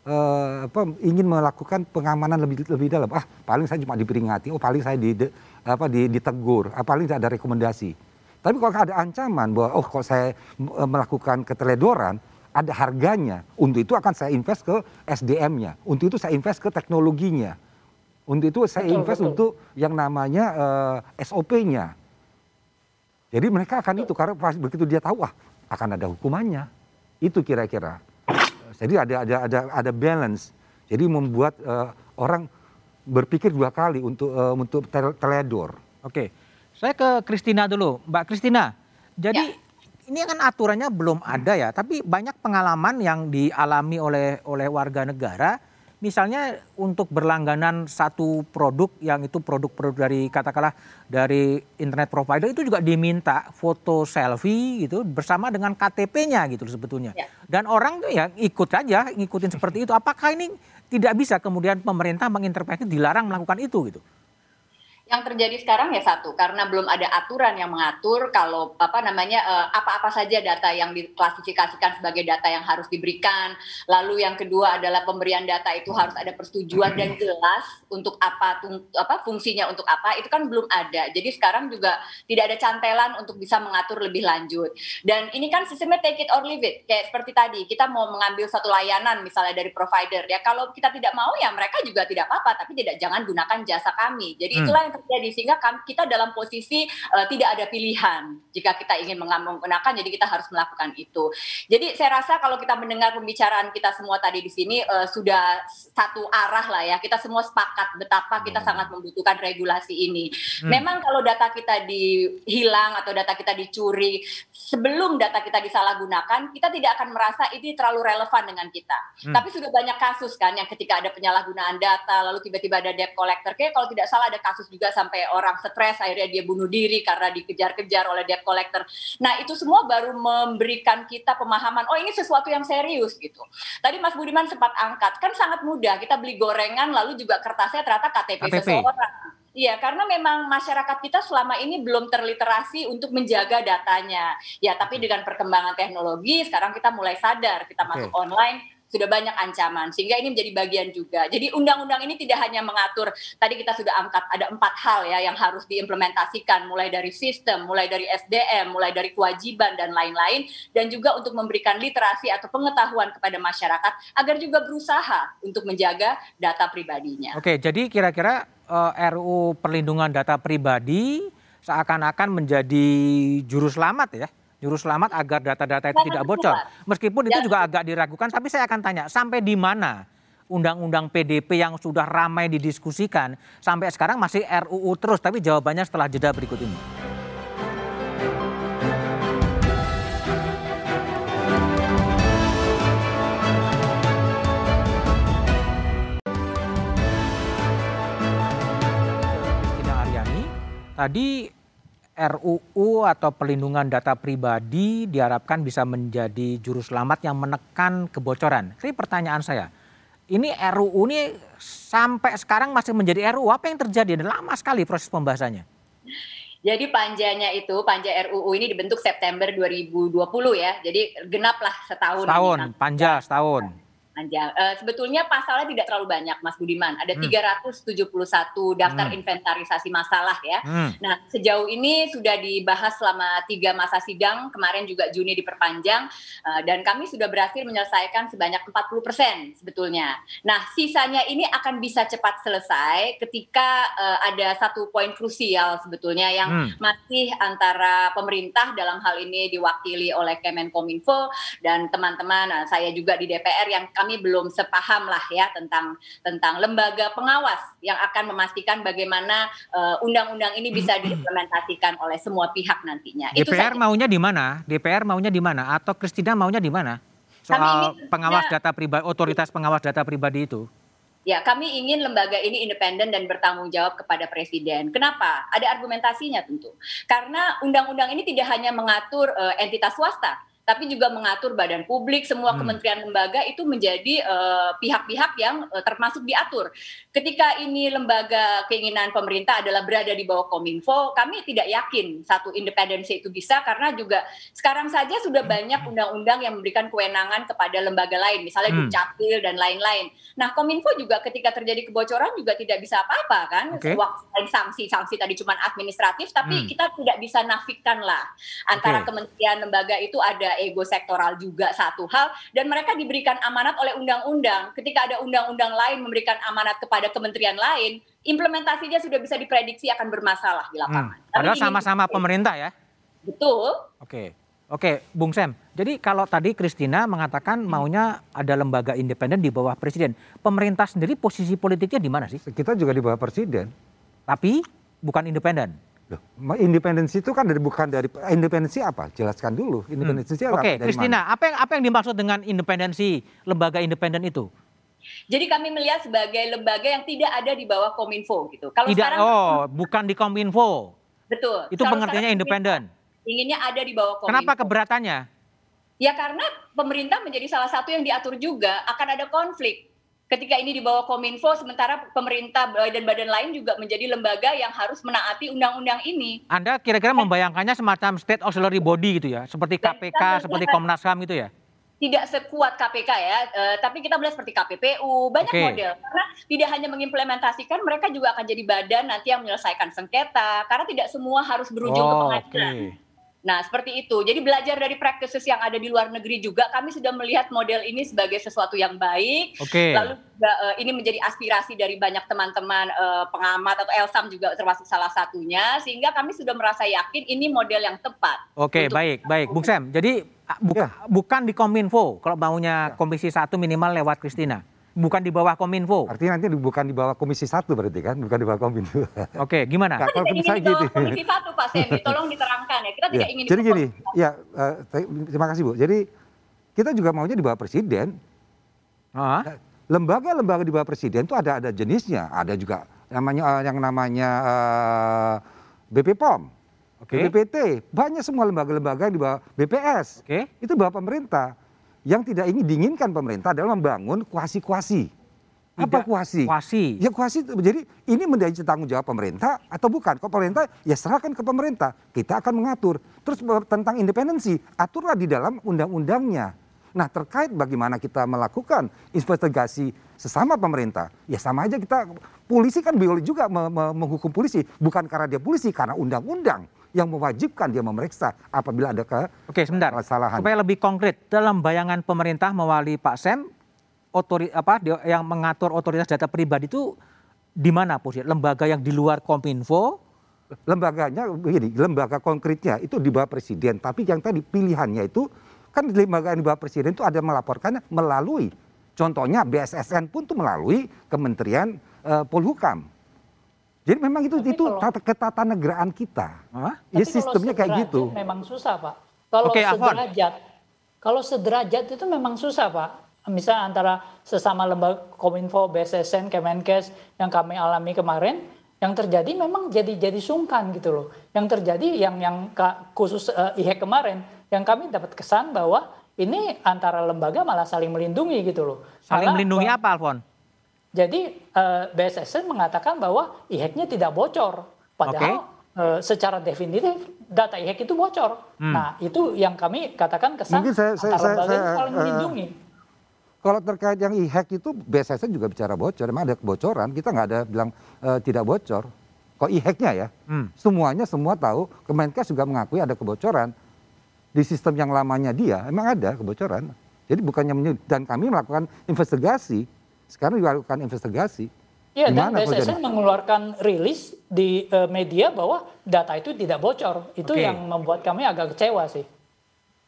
uh, apa, ingin melakukan pengamanan lebih lebih dalam. Ah paling saya cuma diperingati, oh paling saya di, de, apa, di, ditegur, ah, paling ada rekomendasi. Tapi kalau ada ancaman bahwa oh kalau saya eh, melakukan keteledoran, ada harganya. Untuk itu akan saya invest ke SDM-nya. Untuk itu saya invest ke teknologinya untuk itu saya betul, invest betul. untuk yang namanya uh, eh, SOP-nya. Jadi mereka akan itu karena pas begitu dia tahu ah akan ada hukumannya. Itu kira-kira. Jadi ada ada ada ada balance. Jadi membuat uh, orang berpikir dua kali untuk uh, untuk teledor. Oke. Saya ke Kristina dulu. Mbak Kristina. Jadi ya. ini kan aturannya belum ada ya, tapi banyak pengalaman yang dialami oleh oleh warga negara misalnya untuk berlangganan satu produk yang itu produk-produk dari katakanlah dari internet provider itu juga diminta foto selfie gitu bersama dengan KTP-nya gitu sebetulnya. Ya. Dan orang tuh ya ikut aja ngikutin seperti itu. Apakah ini tidak bisa kemudian pemerintah mengintervensi dilarang melakukan itu gitu? Yang terjadi sekarang ya satu karena belum ada aturan yang mengatur kalau apa namanya eh, apa-apa saja data yang diklasifikasikan sebagai data yang harus diberikan. Lalu yang kedua adalah pemberian data itu harus ada persetujuan dan jelas untuk apa apa fungsinya untuk apa itu kan belum ada. Jadi sekarang juga tidak ada cantelan untuk bisa mengatur lebih lanjut. Dan ini kan sistemnya take it or leave it kayak seperti tadi kita mau mengambil satu layanan misalnya dari provider ya kalau kita tidak mau ya mereka juga tidak apa-apa tapi tidak jangan gunakan jasa kami. Jadi hmm. itulah yang terjadi sehingga kita dalam posisi uh, tidak ada pilihan jika kita ingin menggunakan jadi kita harus melakukan itu. Jadi saya rasa kalau kita mendengar pembicaraan kita semua tadi di sini uh, sudah satu arah lah ya kita semua sepakat betapa kita hmm. sangat membutuhkan regulasi ini. Hmm. Memang kalau data kita dihilang atau data kita dicuri sebelum data kita disalahgunakan kita tidak akan merasa ini terlalu relevan dengan kita. Hmm. Tapi sudah banyak kasus kan yang ketika ada penyalahgunaan data lalu tiba-tiba ada debt collector kayak kalau tidak salah ada kasus juga sampai orang stres akhirnya dia bunuh diri karena dikejar-kejar oleh debt collector. Nah, itu semua baru memberikan kita pemahaman, oh ini sesuatu yang serius gitu. Tadi Mas Budiman sempat angkat, kan sangat mudah kita beli gorengan lalu juga kertasnya ternyata KTP, KTP. seseorang. Iya, karena memang masyarakat kita selama ini belum terliterasi untuk menjaga datanya. Ya, tapi dengan perkembangan teknologi sekarang kita mulai sadar, kita masuk online sudah banyak ancaman sehingga ini menjadi bagian juga. Jadi undang-undang ini tidak hanya mengatur tadi kita sudah angkat ada empat hal ya yang harus diimplementasikan mulai dari sistem, mulai dari SDM, mulai dari kewajiban dan lain-lain dan juga untuk memberikan literasi atau pengetahuan kepada masyarakat agar juga berusaha untuk menjaga data pribadinya. Oke, jadi kira-kira uh, eh, RU perlindungan data pribadi seakan-akan menjadi juru selamat ya juru selamat agar data-data itu tidak bocor. Meskipun itu juga agak diragukan, tapi saya akan tanya sampai di mana undang-undang PDP yang sudah ramai didiskusikan sampai sekarang masih RUU terus, tapi jawabannya setelah jeda berikut ini. Tadi RUU atau pelindungan data pribadi diharapkan bisa menjadi juru selamat yang menekan kebocoran. Ini pertanyaan saya. Ini RUU ini sampai sekarang masih menjadi RUU. Apa yang terjadi? Lama sekali proses pembahasannya. Jadi panjanya itu, panja RUU ini dibentuk September 2020 ya. Jadi genaplah setahun. Setahun, panja setahun panjang. Uh, sebetulnya pasalnya tidak terlalu banyak, Mas Budiman. Ada hmm. 371 daftar hmm. inventarisasi masalah ya. Hmm. Nah, sejauh ini sudah dibahas selama tiga masa sidang. Kemarin juga Juni diperpanjang uh, dan kami sudah berhasil menyelesaikan sebanyak 40 persen sebetulnya. Nah, sisanya ini akan bisa cepat selesai ketika uh, ada satu poin krusial sebetulnya yang hmm. masih antara pemerintah dalam hal ini diwakili oleh Kemenkominfo dan teman-teman saya juga di DPR yang kami kami belum sepaham lah ya tentang tentang lembaga pengawas yang akan memastikan bagaimana undang eh, undang-undang ini bisa diimplementasikan oleh semua pihak nantinya. DPR Itu maunya di mana? DPR maunya di mana? Atau Kristina maunya di mana? Soal ingin, pengawas data pribadi, otoritas pengawas data pribadi itu. Ya, kami ingin lembaga ini independen dan bertanggung jawab kepada presiden. Kenapa? Ada argumentasinya tentu. Karena undang-undang ini tidak hanya mengatur uh, entitas swasta, tapi juga mengatur badan publik, semua hmm. kementerian lembaga itu menjadi eh, pihak-pihak uh, yang uh, termasuk diatur. Ketika ini lembaga keinginan pemerintah adalah berada di bawah Kominfo, kami tidak yakin satu independensi itu bisa karena juga sekarang saja sudah hmm. banyak undang-undang yang memberikan kewenangan kepada lembaga lain, misalnya hmm. Dukcapil dan lain-lain. Nah, Kominfo juga ketika terjadi kebocoran juga tidak bisa apa-apa kan, okay. waktu sanksi-sanksi tadi cuma administratif, tapi hmm. kita tidak bisa nafikan lah antara okay. kementerian lembaga itu ada ego sektoral juga satu hal dan mereka diberikan amanat oleh undang-undang. Ketika ada undang-undang lain memberikan amanat kepada kementerian lain, implementasinya sudah bisa diprediksi akan bermasalah di lapangan. Hmm. Padahal sama-sama pemerintah ya. Betul. Oke. Oke, Bung Sem. Jadi kalau tadi Kristina mengatakan maunya ada lembaga independen di bawah presiden. Pemerintah sendiri posisi politiknya di mana sih? Kita juga di bawah presiden. Tapi bukan independen. Loh, independensi itu kan dari bukan dari independensi apa? Jelaskan dulu. Independensi hmm. Oke, okay, Kristina, apa yang apa yang dimaksud dengan independensi lembaga independen itu? Jadi kami melihat sebagai lembaga yang tidak ada di bawah Kominfo gitu. Kalau tidak, sekarang oh, bukan di Kominfo. Betul. Itu pengertiannya independen. Inginnya ada di bawah Kominfo. Kenapa keberatannya? Ya karena pemerintah menjadi salah satu yang diatur juga akan ada konflik ketika ini di bawah Kominfo, sementara pemerintah dan badan lain juga menjadi lembaga yang harus menaati undang-undang ini. Anda kira-kira membayangkannya semacam state auxiliary body gitu ya, seperti KPK, seperti Komnas HAM gitu ya? tidak sekuat KPK ya, uh, tapi kita melihat seperti KPPU, banyak okay. model. Karena tidak hanya mengimplementasikan, mereka juga akan jadi badan nanti yang menyelesaikan sengketa, karena tidak semua harus berujung oh, ke pengadilan. Okay. Nah, seperti itu. Jadi belajar dari practices yang ada di luar negeri juga, kami sudah melihat model ini sebagai sesuatu yang baik. Okay. Lalu juga, uh, ini menjadi aspirasi dari banyak teman-teman uh, pengamat atau Elsam juga termasuk salah satunya, sehingga kami sudah merasa yakin ini model yang tepat. Oke, okay, baik, baik, Bung Sam. Jadi bu ya. bukan di Kominfo, kalau maunya ya. Komisi Satu minimal lewat Kristina bukan di bawah Kominfo. Artinya nanti bukan di bawah Komisi Satu berarti kan, bukan di bawah Kominfo. Oke, gimana? Kita kalau ingin di gitu. Komisi Satu Pak Semi, tolong diterangkan ya. Kita ya, tidak ingin Jadi gini, ya uh, terima kasih Bu. Jadi kita juga maunya di bawah presiden. Uh Lembaga-lembaga di bawah presiden itu ada ada jenisnya, ada juga namanya uh, yang namanya uh, eh, BP POM. Okay. BPT, banyak semua lembaga-lembaga di bawah BPS. Okay. Itu bawah pemerintah yang tidak ingin diinginkan pemerintah adalah membangun kuasi-kuasi. Apa kuasi? Kuasi. Ya kuasi. Jadi ini menjadi tanggung jawab pemerintah atau bukan? Kalau pemerintah ya serahkan ke pemerintah. Kita akan mengatur. Terus tentang independensi, aturlah di dalam undang-undangnya. Nah terkait bagaimana kita melakukan investigasi sesama pemerintah, ya sama aja kita polisi kan boleh juga menghukum polisi, bukan karena dia polisi, karena undang-undang yang mewajibkan dia memeriksa apabila ada ke Oke, sebentar. kesalahan. Supaya lebih konkret, dalam bayangan pemerintah mewali Pak Sem, otori, apa yang mengatur otoritas data pribadi itu di mana posisi? Lembaga yang di luar Kominfo? Lembaganya begini, lembaga konkretnya itu di bawah presiden, tapi yang tadi pilihannya itu kan lembaga yang di bawah presiden itu ada melaporkannya melalui contohnya BSSN pun itu melalui Kementerian uh, Polhukam jadi memang itu Tapi itu kalau, ketatanegaraan kita. Hah? Ya sistemnya kayak gitu. Memang susah, Pak. Kalau okay, sederajat, kalau sederajat itu memang susah, Pak. Misalnya antara sesama lembaga Kominfo, BSSN, Kemenkes yang kami alami kemarin, yang terjadi memang jadi jadi sungkan gitu loh. Yang terjadi yang yang khusus uh, IHEC kemarin yang kami dapat kesan bahwa ini antara lembaga malah saling melindungi gitu loh. Saling melindungi apa Alfon? Jadi uh, eh, BSSN mengatakan bahwa IHEC-nya tidak bocor, padahal okay. uh, secara definitif data IHEC itu bocor. Hmm. Nah itu yang kami katakan kesan Mungkin saya, saya, antara lembaga saya, saling uh, melindungi. Kalau terkait yang IHEC itu BSSN juga bicara bocor, memang ada kebocoran, kita nggak ada bilang uh, tidak bocor. Kok IHEC-nya ya, hmm. semuanya semua tahu, Kemenkes juga mengakui ada kebocoran. Di sistem yang lamanya dia, emang ada kebocoran. Jadi bukannya dan kami melakukan investigasi sekarang dilakukan investigasi. Iya, dan BSSN mengeluarkan rilis di uh, media bahwa data itu tidak bocor. Itu okay. yang membuat kami agak kecewa sih.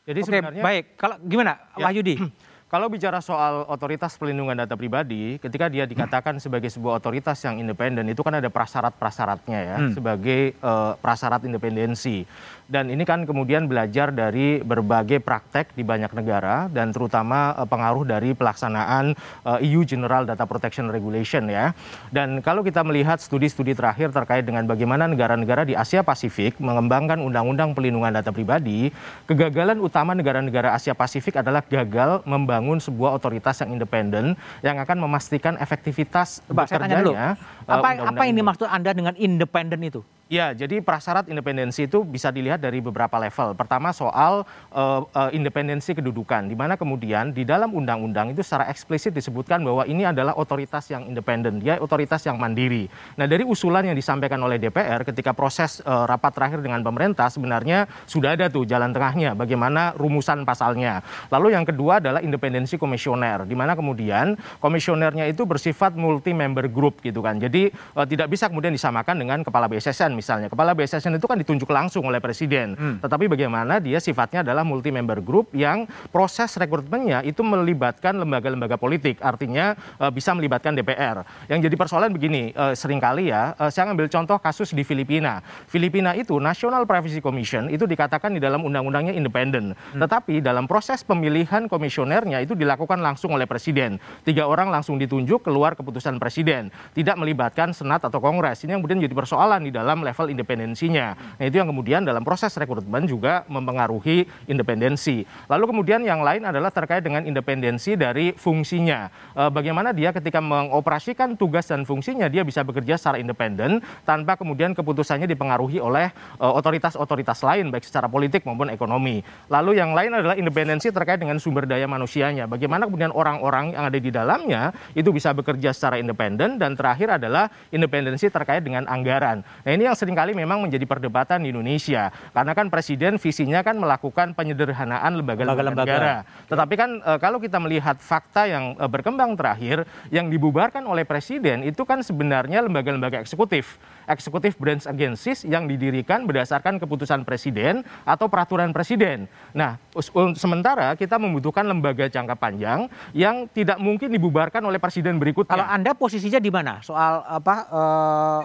Jadi okay, sebenarnya baik. Kalau gimana, ya. Wahyudi? Kalau bicara soal otoritas pelindungan data pribadi, ketika dia dikatakan sebagai sebuah otoritas yang independen, itu kan ada prasyarat-prasyaratnya ya, hmm. sebagai uh, prasyarat independensi. Dan ini kan kemudian belajar dari berbagai praktek di banyak negara dan terutama uh, pengaruh dari pelaksanaan uh, eh, EU General Data Protection Regulation ya. Dan kalau kita melihat studi-studi terakhir terkait dengan bagaimana negara-negara di Asia Pasifik mengembangkan undang-undang pelindungan data pribadi, kegagalan utama negara-negara Asia Pasifik adalah gagal membangun sebuah otoritas yang independen yang akan memastikan efektivitas bekerjanya. Apa, uh, apa ini maksud Anda dengan independen itu? Ya, jadi prasyarat independensi itu bisa dilihat dari beberapa level. Pertama soal uh, uh, independensi kedudukan, di mana kemudian di dalam undang-undang itu secara eksplisit disebutkan bahwa ini adalah otoritas yang independen, dia otoritas yang mandiri. Nah, dari usulan yang disampaikan oleh DPR ketika proses uh, rapat terakhir dengan pemerintah sebenarnya sudah ada tuh jalan tengahnya, bagaimana rumusan pasalnya. Lalu yang kedua adalah independensi komisioner, di mana kemudian komisionernya itu bersifat multi member group gitu kan. Jadi uh, tidak bisa kemudian disamakan dengan kepala BSSN misalnya. Kepala BSSN itu kan ditunjuk langsung oleh presiden. Hmm. Tetapi bagaimana dia sifatnya adalah multi member group yang proses rekrutmennya itu melibatkan lembaga-lembaga politik. Artinya uh, bisa melibatkan DPR. Yang jadi persoalan begini, uh, sering kali ya, uh, saya ambil contoh kasus di Filipina. Filipina itu National Privacy Commission itu dikatakan di dalam undang-undangnya independen. Hmm. Tetapi dalam proses pemilihan komisionernya itu dilakukan langsung oleh presiden. Tiga orang langsung ditunjuk keluar keputusan presiden. Tidak melibatkan senat atau kongres. Ini yang kemudian jadi persoalan di dalam level independensinya. Nah itu yang kemudian dalam proses rekrutmen juga mempengaruhi independensi. Lalu kemudian yang lain adalah terkait dengan independensi dari fungsinya. E, bagaimana dia ketika mengoperasikan tugas dan fungsinya dia bisa bekerja secara independen tanpa kemudian keputusannya dipengaruhi oleh e, otoritas-otoritas lain baik secara politik maupun ekonomi. Lalu yang lain adalah independensi terkait dengan sumber daya manusianya. Bagaimana kemudian orang-orang yang ada di dalamnya itu bisa bekerja secara independen dan terakhir adalah independensi terkait dengan anggaran. Nah ini yang sering kali memang menjadi perdebatan di Indonesia. Karena kan presiden visinya kan melakukan penyederhanaan lembaga-lembaga negara. Tetapi kan e, kalau kita melihat fakta yang e, berkembang terakhir, yang dibubarkan oleh presiden itu kan sebenarnya lembaga-lembaga eksekutif. Eksekutif branch agencies yang didirikan berdasarkan keputusan presiden atau peraturan presiden. Nah, sementara kita membutuhkan lembaga jangka panjang yang tidak mungkin dibubarkan oleh presiden berikutnya. Kalau Anda posisinya di mana soal apa uh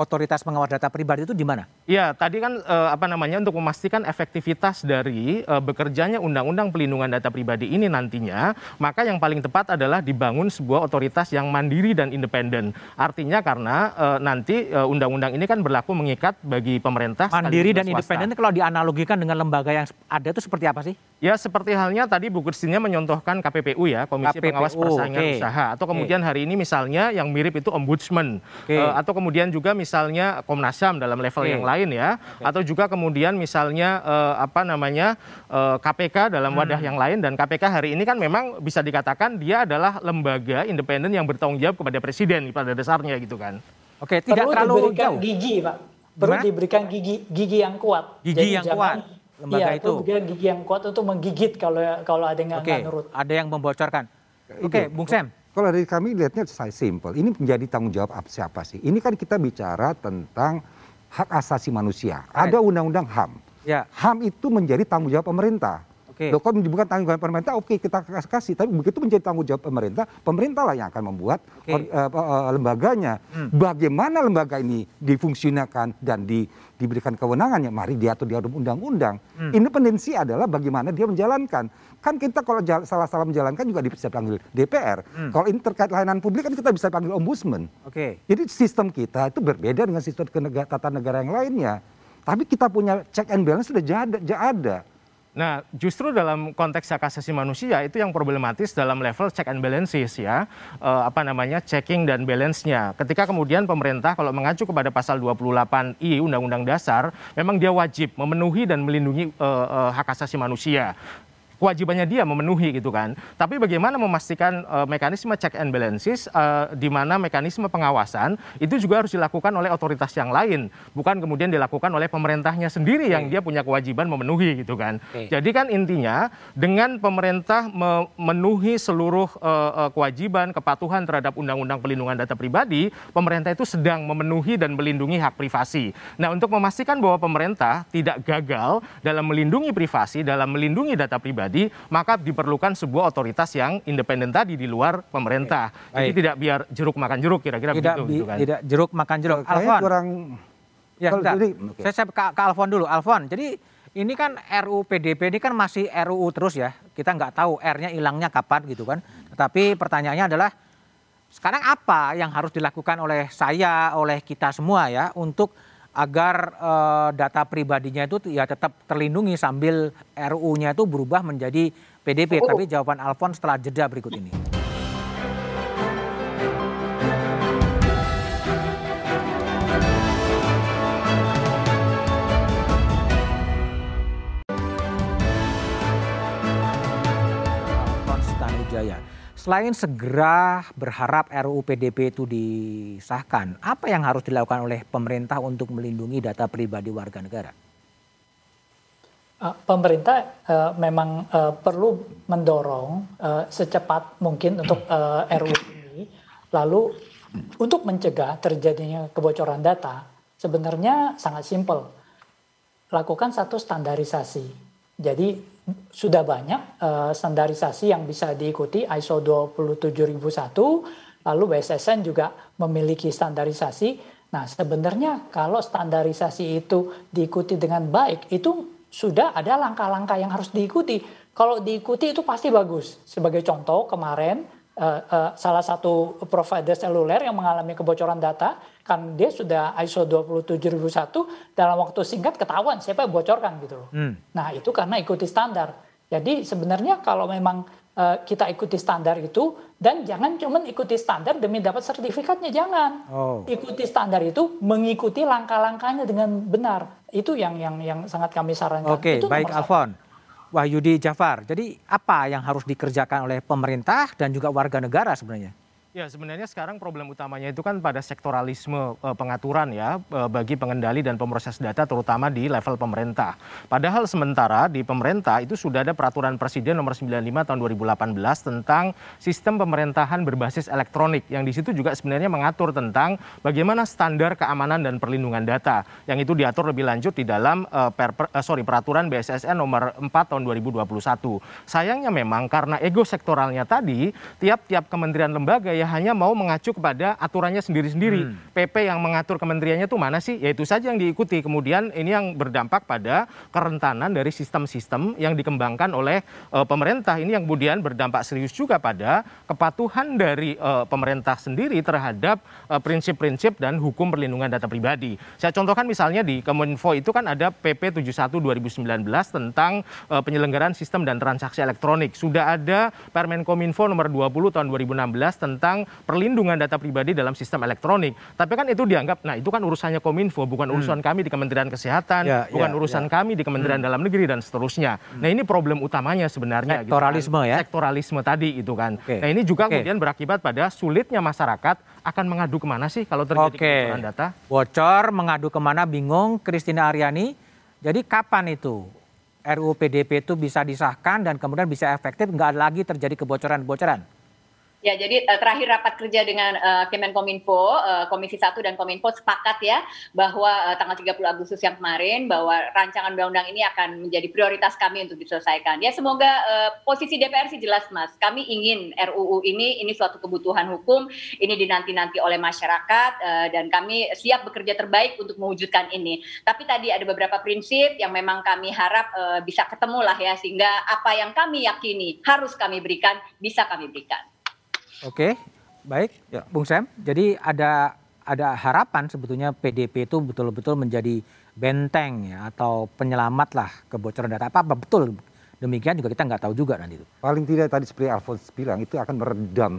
otoritas pengawas data pribadi itu di mana? Ya, tadi kan eh, apa namanya untuk memastikan efektivitas dari eh, bekerjanya undang-undang pelindungan data pribadi ini nantinya, maka yang paling tepat adalah dibangun sebuah otoritas yang mandiri dan independen. Artinya karena eh, nanti eh, undang-undang ini kan berlaku mengikat bagi pemerintah mandiri dan independen kalau dianalogikan dengan lembaga yang ada itu seperti apa sih? Ya, seperti halnya tadi Bu Kristina menyontohkan KPPU ya, Komisi KPPU, Pengawas Persaingan okay. Usaha atau kemudian okay. hari ini misalnya yang mirip itu Ombudsman okay. uh, atau kemudian juga misalnya misalnya Komnas HAM dalam level okay. yang lain ya, okay. atau juga kemudian misalnya uh, apa namanya uh, eh, KPK dalam wadah hmm. yang lain dan KPK hari ini kan memang bisa dikatakan dia adalah lembaga independen yang bertanggung jawab kepada presiden pada dasarnya gitu kan. Oke, tidak Perlu terlalu diberikan jauh. gigi, Pak. Perlu Gimana? diberikan gigi gigi yang kuat. Gigi Jadi yang jangan, kuat lembaga iya, itu. Iya, gigi yang kuat untuk menggigit kalau kalau ada yang nggak nurut. Ada yang membocorkan. Oke, okay, Bung Sam. Kalau dari kami lihatnya saya simple. Ini menjadi tanggung jawab siapa sih? Ini kan kita bicara tentang hak asasi manusia. Ada undang-undang HAM. Ya. HAM itu menjadi tanggung jawab pemerintah. Okay. Loh, kalau bukan tanggung jawab pemerintah, oke okay, kita kasih. Tapi begitu menjadi tanggung jawab pemerintah, pemerintah lah yang akan membuat okay. uh, uh, lembaganya. Hmm. Bagaimana lembaga ini difungsikan dan di, diberikan kewenangannya, mari diatur di dalam undang-undang. Hmm. Independensi adalah bagaimana dia menjalankan. Kan kita kalau salah-salah menjalankan juga bisa panggil DPR. Hmm. Kalau ini terkait layanan publik kan kita bisa panggil ombudsman. Oke. Okay. Jadi sistem kita itu berbeda dengan sistem tata negara yang lainnya. Tapi kita punya check and balance sudah ada. Nah, justru dalam konteks hak asasi manusia itu yang problematis dalam level check and balances ya, uh, apa namanya checking dan balance-nya. Ketika kemudian pemerintah kalau mengacu kepada pasal 28I Undang-Undang Dasar, memang dia wajib memenuhi dan melindungi uh, uh, hak asasi manusia kewajibannya dia memenuhi gitu kan. Tapi bagaimana memastikan uh, mekanisme check and balances uh, di mana mekanisme pengawasan itu juga harus dilakukan oleh otoritas yang lain, bukan kemudian dilakukan oleh pemerintahnya sendiri yang dia punya kewajiban memenuhi gitu kan. Okay. Jadi kan intinya dengan pemerintah memenuhi seluruh uh, uh, kewajiban kepatuhan terhadap undang-undang pelindungan data pribadi, pemerintah itu sedang memenuhi dan melindungi hak privasi. Nah, untuk memastikan bahwa pemerintah tidak gagal dalam melindungi privasi, dalam melindungi data pribadi terjadi, maka diperlukan sebuah otoritas yang independen tadi di luar pemerintah. Baik. Jadi tidak biar jeruk makan jeruk kira-kira begitu. Bi, gitu kan. Tidak jeruk makan jeruk. Alfon. kurang... Ya, jadi, okay. saya, saya ke, ke Alfon dulu. Alfon, jadi ini kan RUU PDP ini kan masih RUU terus ya. Kita nggak tahu R-nya hilangnya kapan gitu kan. Tetapi pertanyaannya adalah sekarang apa yang harus dilakukan oleh saya, oleh kita semua ya untuk agar uh, data pribadinya itu ya tetap terlindungi sambil RUU-nya itu berubah menjadi PDP. Oh. Tapi jawaban Alfon setelah jeda berikut ini. Selain segera berharap RUU PDP itu disahkan, apa yang harus dilakukan oleh pemerintah untuk melindungi data pribadi warga negara? Uh, pemerintah uh, memang uh, perlu mendorong uh, secepat mungkin untuk uh, RUU ini. Lalu untuk mencegah terjadinya kebocoran data, sebenarnya sangat simpel. Lakukan satu standarisasi. Jadi sudah banyak uh, standarisasi yang bisa diikuti ISO 27001 lalu BSSN juga memiliki standarisasi. Nah, sebenarnya kalau standarisasi itu diikuti dengan baik, itu sudah ada langkah-langkah yang harus diikuti. Kalau diikuti itu pasti bagus. Sebagai contoh, kemarin uh, uh, salah satu provider seluler yang mengalami kebocoran data kan dia sudah ISO 27001 dalam waktu singkat ketahuan siapa yang bocorkan gitu loh. Hmm. Nah, itu karena ikuti standar. Jadi sebenarnya kalau memang uh, kita ikuti standar itu dan jangan cuma ikuti standar demi dapat sertifikatnya jangan. Oh. Ikuti standar itu mengikuti langkah-langkahnya dengan benar. Itu yang yang yang sangat kami sarankan. Oke, okay, baik Alfon. Wahyudi Jafar. Jadi apa yang harus dikerjakan oleh pemerintah dan juga warga negara sebenarnya? Ya sebenarnya sekarang problem utamanya itu kan pada sektoralisme e, pengaturan ya e, bagi pengendali dan pemroses data terutama di level pemerintah. Padahal sementara di pemerintah itu sudah ada peraturan presiden nomor 95 tahun 2018 tentang sistem pemerintahan berbasis elektronik yang di situ juga sebenarnya mengatur tentang bagaimana standar keamanan dan perlindungan data yang itu diatur lebih lanjut di dalam e, per, per, sorry peraturan BSSN nomor 4 tahun 2021. Sayangnya memang karena ego sektoralnya tadi tiap-tiap kementerian lembaga ya hanya mau mengacu kepada aturannya sendiri-sendiri. Hmm. PP yang mengatur kementeriannya itu mana sih? Ya itu saja yang diikuti. Kemudian ini yang berdampak pada kerentanan dari sistem-sistem yang dikembangkan oleh uh, pemerintah. Ini yang kemudian berdampak serius juga pada kepatuhan dari uh, pemerintah sendiri terhadap uh, prinsip-prinsip dan hukum perlindungan data pribadi. Saya contohkan misalnya di Kominfo itu kan ada PP 71 2019 tentang uh, penyelenggaraan sistem dan transaksi elektronik. Sudah ada Permen Kominfo nomor 20 tahun 2016 tentang tentang perlindungan data pribadi dalam sistem elektronik. Tapi kan itu dianggap, nah itu kan urusannya Kominfo, bukan hmm. urusan kami di Kementerian Kesehatan, ya, bukan ya, urusan ya. kami di Kementerian hmm. Dalam Negeri dan seterusnya. Hmm. Nah ini problem utamanya sebenarnya. Sektoralisme gitu kan. ya? Sektoralisme tadi itu kan. Okay. Nah ini juga okay. kemudian berakibat pada sulitnya masyarakat akan mengadu ke mana sih kalau terjadi okay. kebocoran data? Bocor, mengadu ke mana, bingung, Kristina Aryani. Jadi kapan itu RUU PDP itu bisa disahkan dan kemudian bisa efektif, nggak lagi terjadi kebocoran-kebocoran? Ya, jadi uh, terakhir rapat kerja dengan uh, Kemenkominfo, uh, Komisi 1 dan Kominfo sepakat ya bahwa uh, tanggal 30 Agustus yang kemarin bahwa rancangan undang-undang ini akan menjadi prioritas kami untuk diselesaikan. Ya, semoga uh, posisi DPR sih jelas, Mas. Kami ingin RUU ini ini suatu kebutuhan hukum, ini dinanti-nanti oleh masyarakat uh, dan kami siap bekerja terbaik untuk mewujudkan ini. Tapi tadi ada beberapa prinsip yang memang kami harap uh, bisa ketemu lah ya sehingga apa yang kami yakini harus kami berikan bisa kami berikan. Oke, baik, ya. Bung Sam. Jadi ada ada harapan sebetulnya PDP itu betul-betul menjadi benteng ya atau penyelamat lah kebocoran data. Apa, apa betul demikian juga kita nggak tahu juga nanti itu. Paling tidak tadi seperti Alphonse bilang itu akan meredam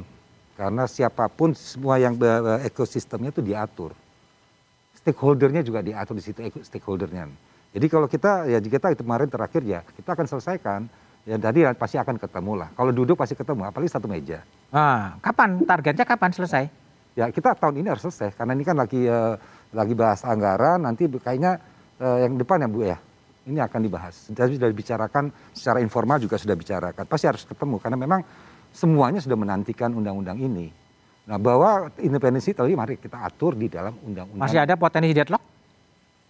karena siapa pun semua yang ekosistemnya itu diatur. Stakeholdernya juga diatur di situ stakeholdernya. Jadi kalau kita ya jika kita kemarin terakhir ya kita akan selesaikan ya tadi pasti akan ketemu lah. Kalau duduk pasti ketemu, apalagi satu meja. Ah, kapan targetnya kapan selesai? Ya kita tahun ini harus selesai karena ini kan lagi uh, lagi bahas anggaran, nanti kayaknya uh, yang depan ya Bu ya. Ini akan dibahas. Jadi sudah dibicarakan secara informal juga sudah bicarakan. Pasti harus ketemu karena memang semuanya sudah menantikan undang-undang ini. Nah bahwa independensi tadi mari kita atur di dalam undang-undang. Masih ada potensi deadlock?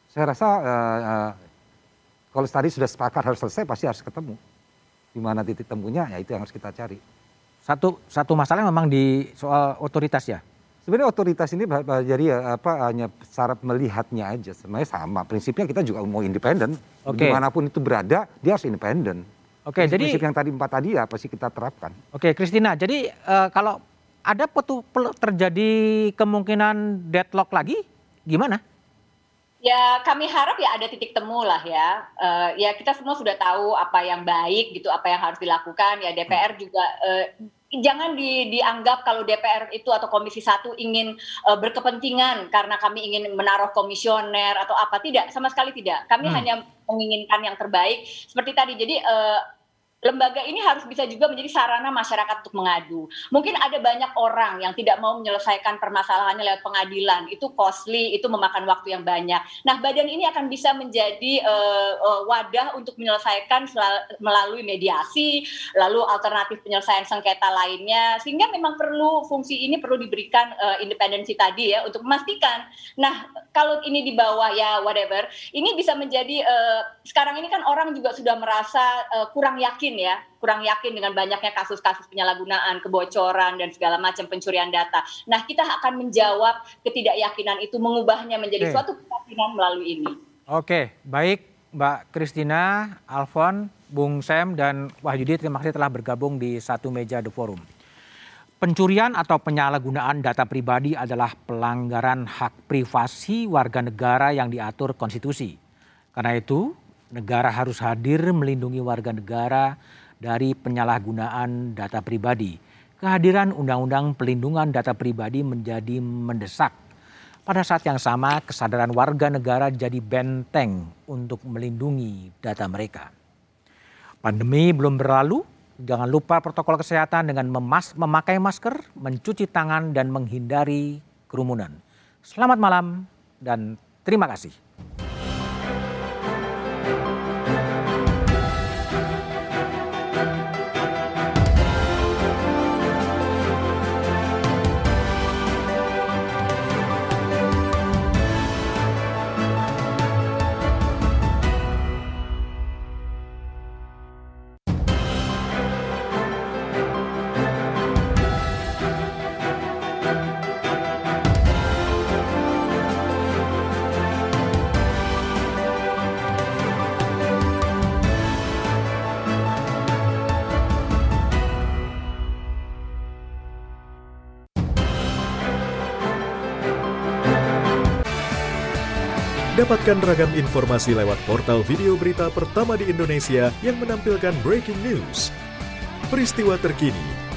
Saya rasa uh, uh, kalau tadi sudah sepakat harus selesai pasti harus ketemu di mana titik temunya ya itu yang harus kita cari. Satu satu masalah memang di soal otoritas ya. Sebenarnya otoritas ini jadi ya, apa hanya cara melihatnya aja. Sebenarnya sama. Prinsipnya kita juga mau independen. Okay. Di mana pun itu berada, dia harus independen. Oke, okay, jadi prinsip yang tadi empat tadi ya pasti kita terapkan. Oke, okay, Kristina. Jadi uh, kalau ada petu, terjadi kemungkinan deadlock lagi, gimana? Ya kami harap ya ada titik temu lah ya. Uh, ya kita semua sudah tahu apa yang baik gitu, apa yang harus dilakukan. Ya DPR juga uh, jangan di, dianggap kalau DPR itu atau Komisi Satu ingin uh, berkepentingan karena kami ingin menaruh komisioner atau apa tidak sama sekali tidak. Kami hmm. hanya menginginkan yang terbaik seperti tadi. Jadi uh, lembaga ini harus bisa juga menjadi sarana masyarakat untuk mengadu. Mungkin ada banyak orang yang tidak mau menyelesaikan permasalahannya lewat pengadilan, itu costly, itu memakan waktu yang banyak. Nah, badan ini akan bisa menjadi uh, wadah untuk menyelesaikan melalui mediasi, lalu alternatif penyelesaian sengketa lainnya, sehingga memang perlu fungsi ini perlu diberikan uh, independensi tadi ya untuk memastikan. Nah, kalau ini di bawah ya whatever, ini bisa menjadi uh, sekarang ini kan orang juga sudah merasa uh, kurang yakin yakin ya, kurang yakin dengan banyaknya kasus-kasus penyalahgunaan, kebocoran dan segala macam pencurian data. Nah, kita akan menjawab ketidakyakinan itu mengubahnya menjadi Oke. suatu keyakinan melalui ini. Oke, baik Mbak Kristina, Alfon, Bung Sam dan Wahyudi terima kasih telah bergabung di satu meja The Forum. Pencurian atau penyalahgunaan data pribadi adalah pelanggaran hak privasi warga negara yang diatur konstitusi. Karena itu, negara harus hadir melindungi warga negara dari penyalahgunaan data pribadi. Kehadiran Undang-Undang Pelindungan Data Pribadi menjadi mendesak. Pada saat yang sama, kesadaran warga negara jadi benteng untuk melindungi data mereka. Pandemi belum berlalu, jangan lupa protokol kesehatan dengan memas memakai masker, mencuci tangan, dan menghindari kerumunan. Selamat malam dan terima kasih. Dapatkan ragam informasi lewat portal video berita pertama di Indonesia yang menampilkan breaking news, peristiwa terkini,